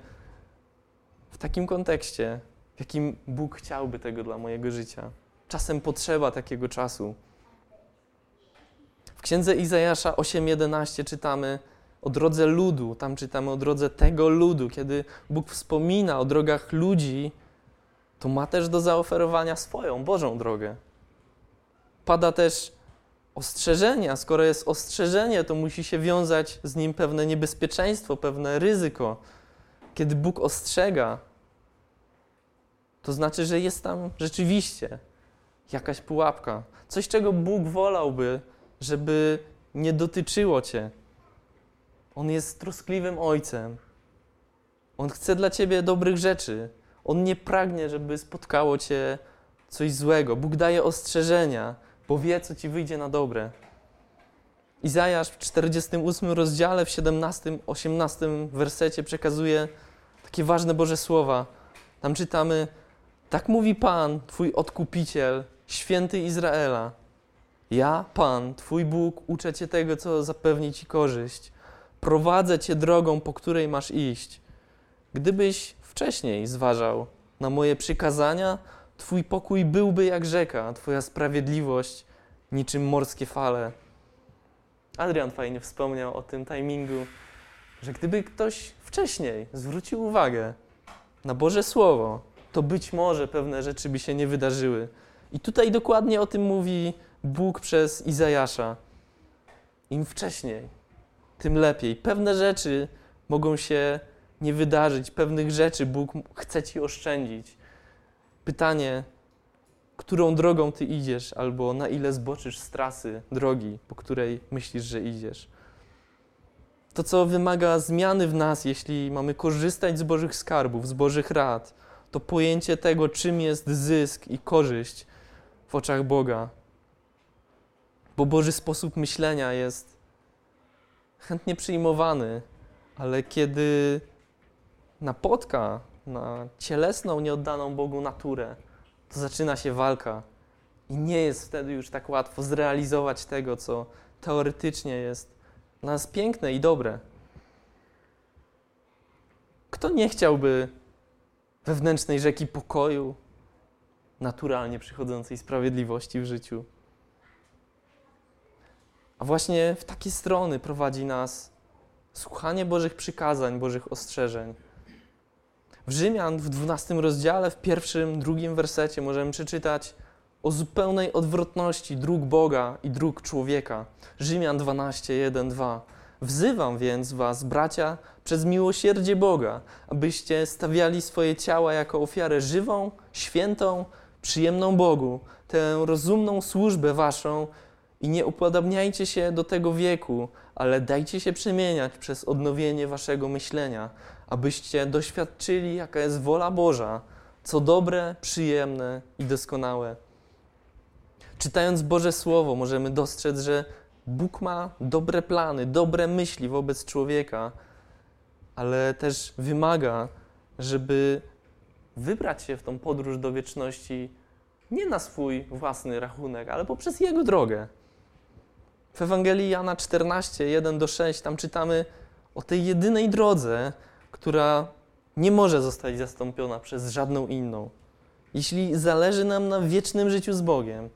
w takim kontekście, w jakim Bóg chciałby tego dla mojego życia. Czasem potrzeba takiego czasu. Księdze Izajasza 8:11 czytamy o drodze ludu, tam czytamy o drodze tego ludu. Kiedy Bóg wspomina o drogach ludzi, to ma też do zaoferowania swoją Bożą drogę. Pada też ostrzeżenie, a skoro jest ostrzeżenie, to musi się wiązać z nim pewne niebezpieczeństwo, pewne ryzyko. Kiedy Bóg ostrzega, to znaczy, że jest tam rzeczywiście jakaś pułapka, coś, czego Bóg wolałby, żeby nie dotyczyło cię. On jest troskliwym ojcem. On chce dla ciebie dobrych rzeczy. On nie pragnie, żeby spotkało cię coś złego. Bóg daje ostrzeżenia, bo wie, co ci wyjdzie na dobre. Izajasz w 48 rozdziale, w 17, 18 wersecie przekazuje takie ważne Boże słowa. Tam czytamy: Tak mówi Pan, Twój odkupiciel, święty Izraela. Ja, Pan, Twój Bóg, uczę Cię tego, co zapewni Ci korzyść. Prowadzę Cię drogą, po której masz iść. Gdybyś wcześniej zważał na moje przykazania, Twój pokój byłby jak rzeka, Twoja sprawiedliwość niczym morskie fale. Adrian fajnie wspomniał o tym timingu, że gdyby ktoś wcześniej zwrócił uwagę na Boże Słowo, to być może pewne rzeczy by się nie wydarzyły. I tutaj dokładnie o tym mówi Bóg przez Izajasza. Im wcześniej, tym lepiej. Pewne rzeczy mogą się nie wydarzyć, pewnych rzeczy Bóg chce ci oszczędzić. Pytanie, którą drogą ty idziesz, albo na ile zboczysz z trasy drogi, po której myślisz, że idziesz. To, co wymaga zmiany w nas, jeśli mamy korzystać z Bożych skarbów, z Bożych rad, to pojęcie tego, czym jest zysk i korzyść w oczach Boga. Bo Boży sposób myślenia jest chętnie przyjmowany, ale kiedy napotka na cielesną, nieoddaną Bogu naturę, to zaczyna się walka i nie jest wtedy już tak łatwo zrealizować tego, co teoretycznie jest dla nas piękne i dobre. Kto nie chciałby wewnętrznej rzeki pokoju, naturalnie przychodzącej sprawiedliwości w życiu? A właśnie w takie strony prowadzi nas słuchanie Bożych przykazań, Bożych ostrzeżeń. W Rzymian w 12 rozdziale, w pierwszym, drugim wersecie możemy przeczytać o zupełnej odwrotności dróg Boga i dróg człowieka. Rzymian 12, 1, 2. Wzywam więc was, bracia, przez miłosierdzie Boga, abyście stawiali swoje ciała jako ofiarę żywą, świętą, przyjemną Bogu, tę rozumną służbę waszą i nie upodabniajcie się do tego wieku, ale dajcie się przemieniać przez odnowienie waszego myślenia, abyście doświadczyli, jaka jest wola Boża, co dobre, przyjemne i doskonałe. Czytając Boże Słowo, możemy dostrzec, że Bóg ma dobre plany, dobre myśli wobec człowieka, ale też wymaga, żeby wybrać się w tą podróż do wieczności nie na swój własny rachunek, ale poprzez Jego drogę. W Ewangelii Jana 14, 1 do 6, tam czytamy o tej jedynej drodze, która nie może zostać zastąpiona przez żadną inną. Jeśli zależy nam na wiecznym życiu z Bogiem,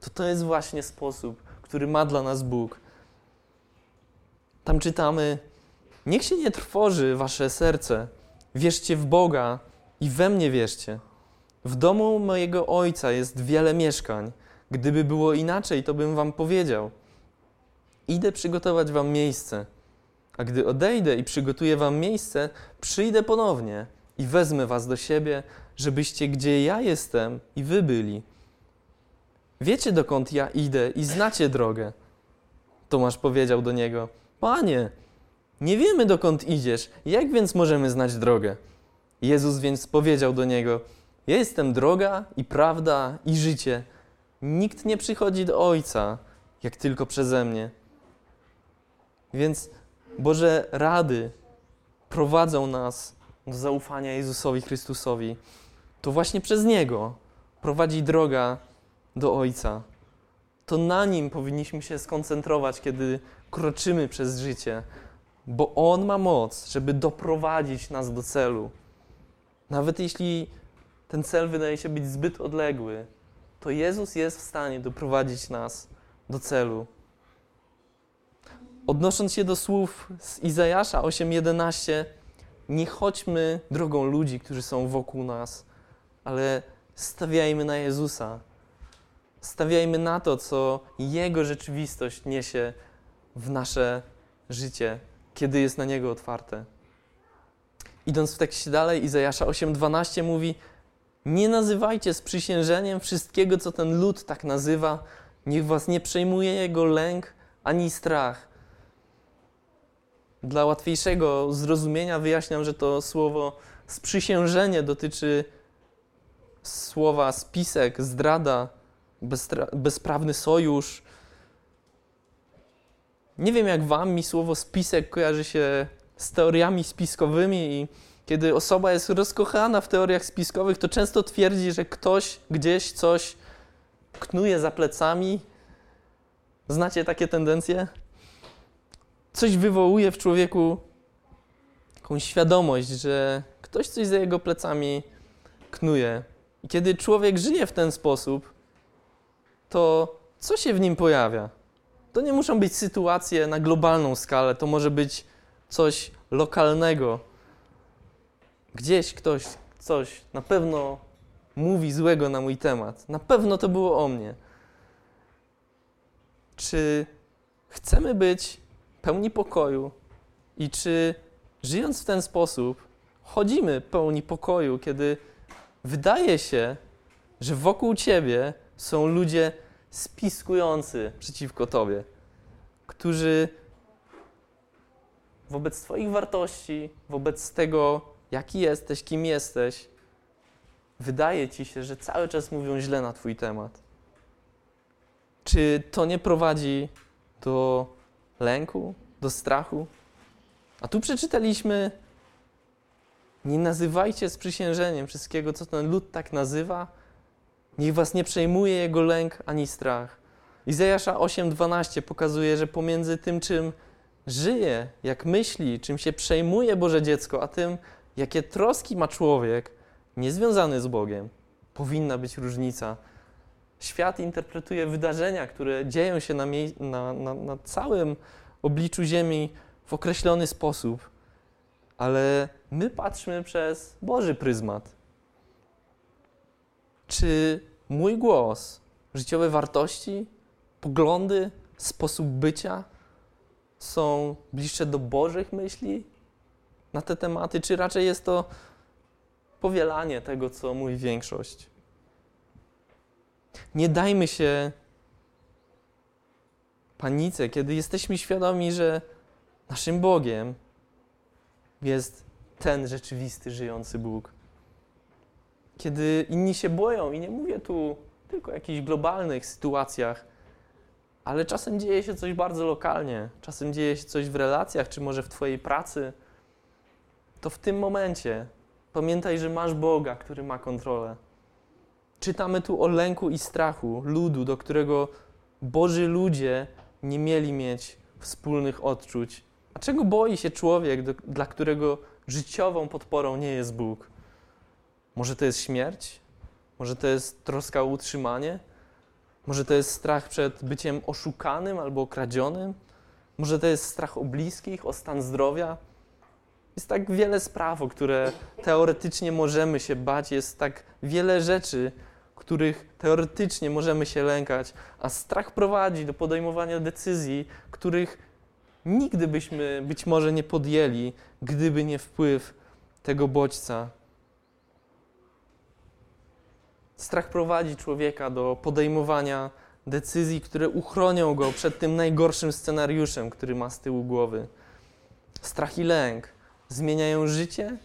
to to jest właśnie sposób, który ma dla nas Bóg. Tam czytamy: Niech się nie trwoży wasze serce, wierzcie w Boga i we mnie wierzcie. W domu mojego ojca jest wiele mieszkań. Gdyby było inaczej, to bym wam powiedział. Idę przygotować wam miejsce. A gdy odejdę i przygotuję wam miejsce, przyjdę ponownie i wezmę was do siebie, żebyście gdzie ja jestem i wy byli. Wiecie dokąd ja idę i znacie drogę. Tomasz powiedział do niego: Panie, nie wiemy dokąd idziesz, jak więc możemy znać drogę? Jezus więc powiedział do niego: Ja jestem droga i prawda i życie. Nikt nie przychodzi do Ojca, jak tylko przeze mnie. Więc Boże rady prowadzą nas do zaufania Jezusowi Chrystusowi. To właśnie przez Niego prowadzi droga do Ojca. To na Nim powinniśmy się skoncentrować, kiedy kroczymy przez życie, bo On ma moc, żeby doprowadzić nas do celu. Nawet jeśli ten cel wydaje się być zbyt odległy, to Jezus jest w stanie doprowadzić nas do celu. Odnosząc się do słów z Izajasza 8:11, nie chodźmy drogą ludzi, którzy są wokół nas, ale stawiajmy na Jezusa. Stawiajmy na to, co Jego rzeczywistość niesie w nasze życie, kiedy jest na Niego otwarte. Idąc w tekście dalej, Izajasza 8:12 mówi: Nie nazywajcie sprzysiężeniem wszystkiego, co ten lud tak nazywa. Niech was nie przejmuje jego lęk ani strach. Dla łatwiejszego zrozumienia wyjaśniam, że to słowo sprzysiężenie dotyczy słowa spisek, zdrada, bezprawny sojusz. Nie wiem jak wam, mi słowo spisek kojarzy się z teoriami spiskowymi i kiedy osoba jest rozkochana w teoriach spiskowych, to często twierdzi, że ktoś gdzieś coś knuje za plecami. Znacie takie tendencje? Coś wywołuje w człowieku taką świadomość, że ktoś coś za jego plecami knuje. I kiedy człowiek żyje w ten sposób, to co się w nim pojawia? To nie muszą być sytuacje na globalną skalę, to może być coś lokalnego. Gdzieś ktoś coś na pewno mówi złego na mój temat. Na pewno to było o mnie. Czy chcemy być pełni pokoju i czy żyjąc w ten sposób chodzimy pełni pokoju, kiedy wydaje się, że wokół ciebie są ludzie spiskujący przeciwko tobie, którzy wobec Twoich wartości, wobec tego, jaki jesteś, kim jesteś, wydaje Ci się, że cały czas mówią źle na Twój temat? Czy to nie prowadzi do lęku, do strachu? A tu przeczytaliśmy: Nie nazywajcie sprzysiężeniem wszystkiego, co ten lud tak nazywa. Niech was nie przejmuje jego lęk ani strach. Izajasza 8:12 pokazuje, że pomiędzy tym, czym żyje, jak myśli, czym się przejmuje Boże dziecko, a tym, jakie troski ma człowiek, niezwiązany z Bogiem, powinna być różnica. Świat interpretuje wydarzenia, które dzieją się na, na, na, na całym obliczu Ziemi w określony sposób, ale my patrzmy przez Boży pryzmat. Czy mój głos, życiowe wartości, poglądy, sposób bycia są bliższe do Bożych myśli na te tematy, czy raczej jest to powielanie tego, co mówi większość? Nie dajmy się panice, kiedy jesteśmy świadomi, że naszym Bogiem jest ten rzeczywisty, żyjący Bóg. Kiedy inni się boją, i nie mówię tu tylko o jakichś globalnych sytuacjach, ale czasem dzieje się coś bardzo lokalnie, czasem dzieje się coś w relacjach, czy może w Twojej pracy, to w tym momencie pamiętaj, że masz Boga, który ma kontrolę. Czytamy tu o lęku i strachu ludu, do którego Boży ludzie nie mieli mieć wspólnych odczuć. A czego boi się człowiek, do, dla którego życiową podporą nie jest Bóg? Może to jest śmierć? Może to jest troska o utrzymanie? Może to jest strach przed byciem oszukanym albo kradzionym? Może to jest strach o bliskich, o stan zdrowia? Jest tak wiele spraw, o które teoretycznie możemy się bać, jest tak wiele rzeczy, których teoretycznie możemy się lękać, a strach prowadzi do podejmowania decyzji, których nigdy byśmy być może nie podjęli, gdyby nie wpływ tego bodźca. Strach prowadzi człowieka do podejmowania decyzji, które uchronią go przed tym najgorszym scenariuszem, który ma z tyłu głowy. Strach i lęk zmieniają życie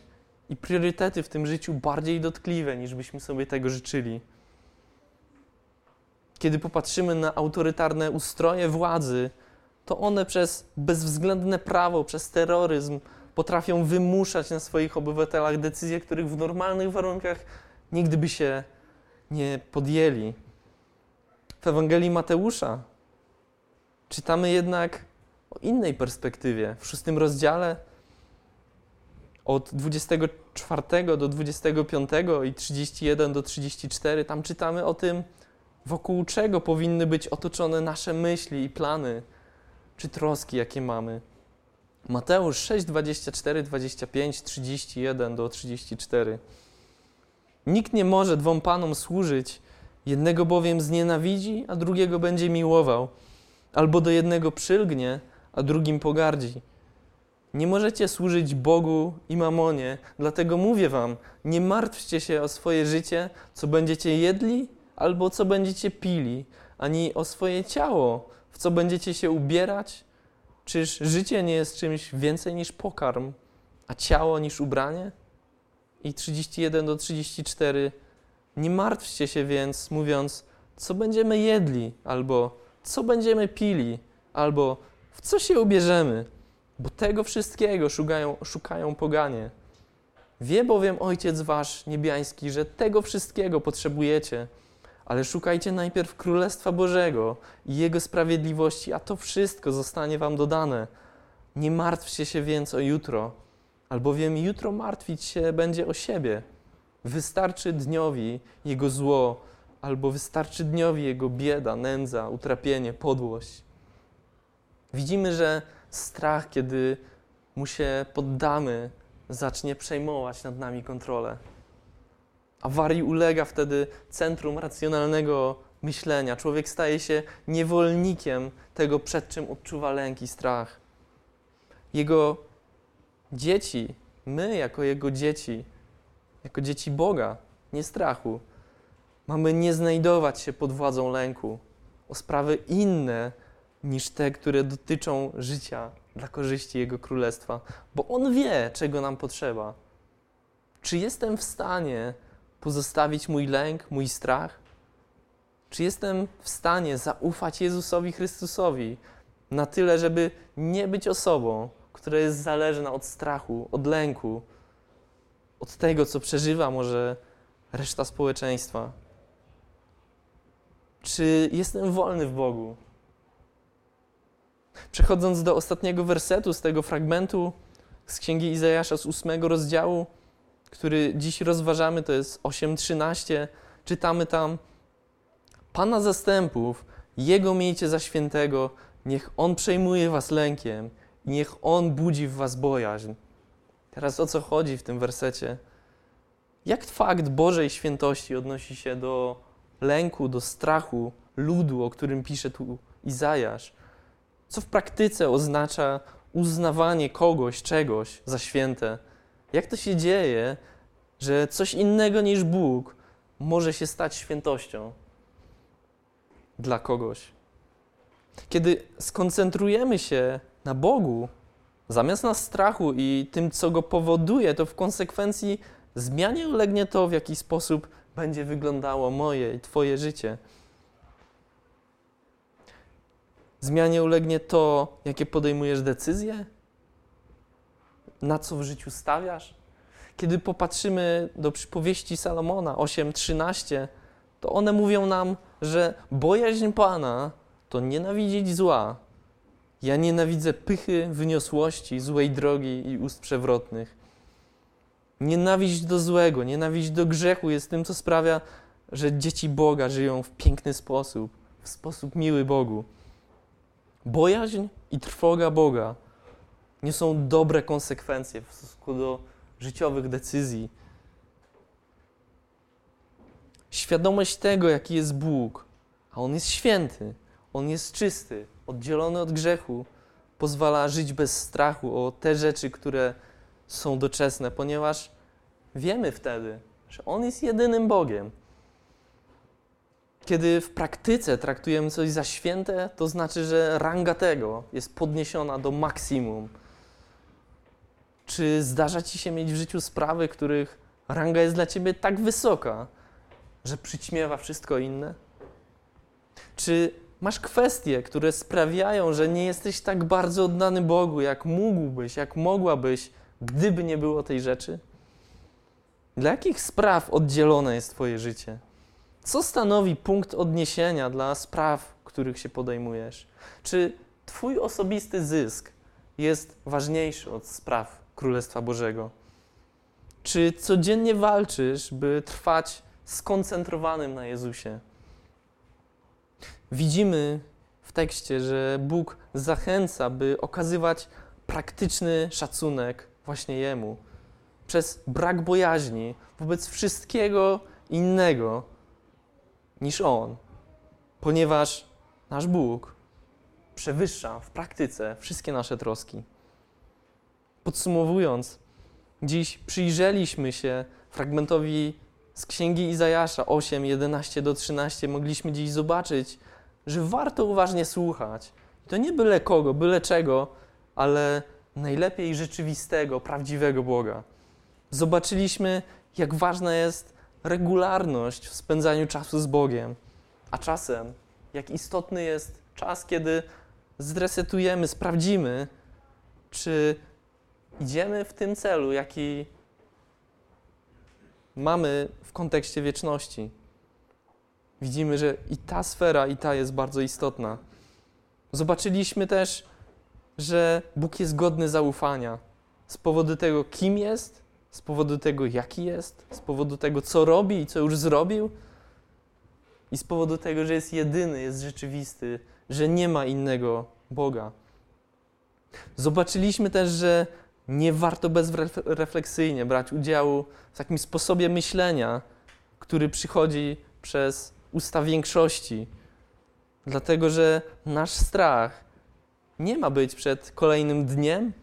i priorytety w tym życiu bardziej dotkliwe, niż byśmy sobie tego życzyli. Kiedy popatrzymy na autorytarne ustroje władzy, to one przez bezwzględne prawo, przez terroryzm potrafią wymuszać na swoich obywatelach decyzje, których w normalnych warunkach nigdy by się nie podjęli. W Ewangelii Mateusza czytamy jednak o innej perspektywie. W szóstym rozdziale od 24 do 25 i 31 do 34 tam czytamy o tym, wokół czego powinny być otoczone nasze myśli i plany, czy troski, jakie mamy. Mateusz 6, 24, 25, 31 do 34. Nikt nie może dwom panom służyć, jednego bowiem znienawidzi, a drugiego będzie miłował, albo do jednego przylgnie, a drugim pogardzi. Nie możecie służyć Bogu i mamonie, dlatego mówię wam, nie martwcie się o swoje życie, co będziecie jedli albo co będziecie pili, ani o swoje ciało, w co będziecie się ubierać. Czyż życie nie jest czymś więcej niż pokarm, a ciało niż ubranie? I 31 do 34. Nie martwcie się więc, mówiąc, co będziemy jedli, albo co będziemy pili, albo w co się ubierzemy, bo tego wszystkiego szukają, szukają poganie. Wie bowiem Ojciec Wasz niebiański, że tego wszystkiego potrzebujecie ale szukajcie najpierw Królestwa Bożego i Jego sprawiedliwości, a to wszystko zostanie Wam dodane. Nie martwcie się więc o jutro, albowiem jutro martwić się będzie o siebie. Wystarczy dniowi jego zło, albo wystarczy dniowi jego bieda, nędza, utrapienie, podłość. Widzimy, że strach, kiedy mu się poddamy, zacznie przejmować nad nami kontrolę. Awarii ulega wtedy centrum racjonalnego myślenia. Człowiek staje się niewolnikiem tego, przed czym odczuwa lęk i strach. Jego dzieci, my jako jego dzieci, jako dzieci Boga, nie strachu, mamy nie znajdować się pod władzą lęku o sprawy inne niż te, które dotyczą życia dla korzyści Jego Królestwa, bo On wie, czego nam potrzeba. Czy jestem w stanie pozostawić mój lęk, mój strach? Czy jestem w stanie zaufać Jezusowi Chrystusowi na tyle, żeby nie być osobą, która jest zależna od strachu, od lęku, od tego, co przeżywa może reszta społeczeństwa? Czy jestem wolny w Bogu? Przechodząc do ostatniego wersetu z tego fragmentu z Księgi Izajasza z ósmego rozdziału, który dziś rozważamy, to jest 8:13, czytamy tam: Pana zastępów, Jego miejcie za świętego, niech On przejmuje was lękiem i niech On budzi w was bojaźń. Teraz o co chodzi w tym wersecie? Jak fakt Bożej świętości odnosi się do lęku, do strachu ludu, o którym pisze tu Izajasz? Co w praktyce oznacza uznawanie kogoś, czegoś za święte? Jak to się dzieje, że coś innego niż Bóg może się stać świętością dla kogoś? Kiedy skoncentrujemy się na Bogu, zamiast na strachu i tym, co go powoduje, to w konsekwencji zmianie ulegnie to, w jaki sposób będzie wyglądało moje i Twoje życie. Zmianie ulegnie to, jakie podejmujesz decyzje, na co w życiu stawiasz. Kiedy popatrzymy do przypowieści Salomona 8:13, to one mówią nam, że bojaźń Pana to nienawidzieć zła. Ja nienawidzę pychy, wyniosłości, złej drogi i ust przewrotnych. Nienawiść do złego, nienawiść do grzechu jest tym, co sprawia, że dzieci Boga żyją w piękny sposób, w sposób miły Bogu. Bojaźń i trwoga Boga niosą dobre konsekwencje w stosunku do życiowych decyzji. Świadomość tego, jaki jest Bóg, a On jest święty, On jest czysty, oddzielony od grzechu, pozwala żyć bez strachu o te rzeczy, które są doczesne, ponieważ wiemy wtedy, że On jest jedynym Bogiem. Kiedy w praktyce traktujemy coś za święte, to znaczy, że ranga tego jest podniesiona do maksimum. Czy zdarza ci się mieć w życiu sprawy, których ranga jest dla ciebie tak wysoka, że przyćmiewa wszystko inne? Czy masz kwestie, które sprawiają, że nie jesteś tak bardzo oddany Bogu, jak mógłbyś, jak mogłabyś, gdyby nie było tej rzeczy? Dla jakich spraw oddzielone jest Twoje życie? Co stanowi punkt odniesienia dla spraw, których się podejmujesz? Czy Twój osobisty zysk jest ważniejszy od spraw Królestwa Bożego? Czy codziennie walczysz, by trwać skoncentrowanym na Jezusie? Widzimy w tekście, że Bóg zachęca, by okazywać praktyczny szacunek właśnie Jemu. Przez brak bojaźni wobec wszystkiego innego niż On, ponieważ nasz Bóg przewyższa w praktyce wszystkie nasze troski. Podsumowując, dziś przyjrzeliśmy się fragmentowi z księgi Izajasza 8, 11 do 13. Mogliśmy dziś zobaczyć, że warto uważnie słuchać. To nie byle kogo, byle czego, ale najlepiej rzeczywistego, prawdziwego Boga. Zobaczyliśmy, jak ważna jest regularność w spędzaniu czasu z Bogiem, a czasem jak istotny jest czas, kiedy zresetujemy, sprawdzimy, czy idziemy w tym celu, jaki mamy w kontekście wieczności. Widzimy, że i ta sfera, i ta jest bardzo istotna. Zobaczyliśmy też, że Bóg jest godny zaufania z powodu tego, kim jest, z powodu tego, jaki jest, z powodu tego, co robi i co już zrobił, i z powodu tego, że jest jedyny, jest rzeczywisty, że nie ma innego Boga. Zobaczyliśmy też, że nie warto bezrefleksyjnie brać udziału w takim sposobie myślenia, który przychodzi przez usta większości, dlatego że nasz strach nie ma być przed kolejnym dniem,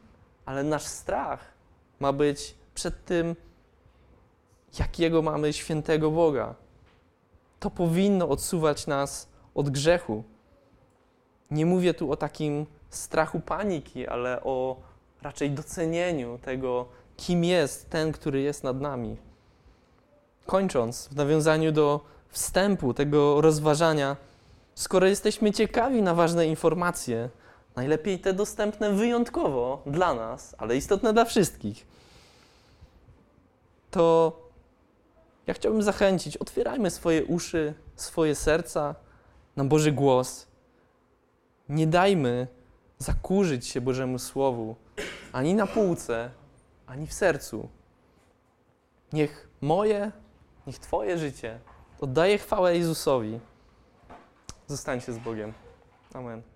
ale nasz strach ma być przed tym, jakiego mamy świętego Boga. To powinno odsuwać nas od grzechu. Nie mówię tu o takim strachu, paniki, ale o raczej docenieniu tego, kim jest ten, który jest nad nami. Kończąc, w nawiązaniu do wstępu, tego rozważania, skoro jesteśmy ciekawi na ważne informacje, najlepiej te dostępne wyjątkowo dla nas, ale istotne dla wszystkich, to ja chciałbym zachęcić, otwierajmy swoje uszy, swoje serca na Boży głos. Nie dajmy zakurzyć się Bożemu Słowu ani na półce, ani w sercu. Niech moje, niech Twoje życie oddaje chwałę Jezusowi. Zostańcie z Bogiem. Amen.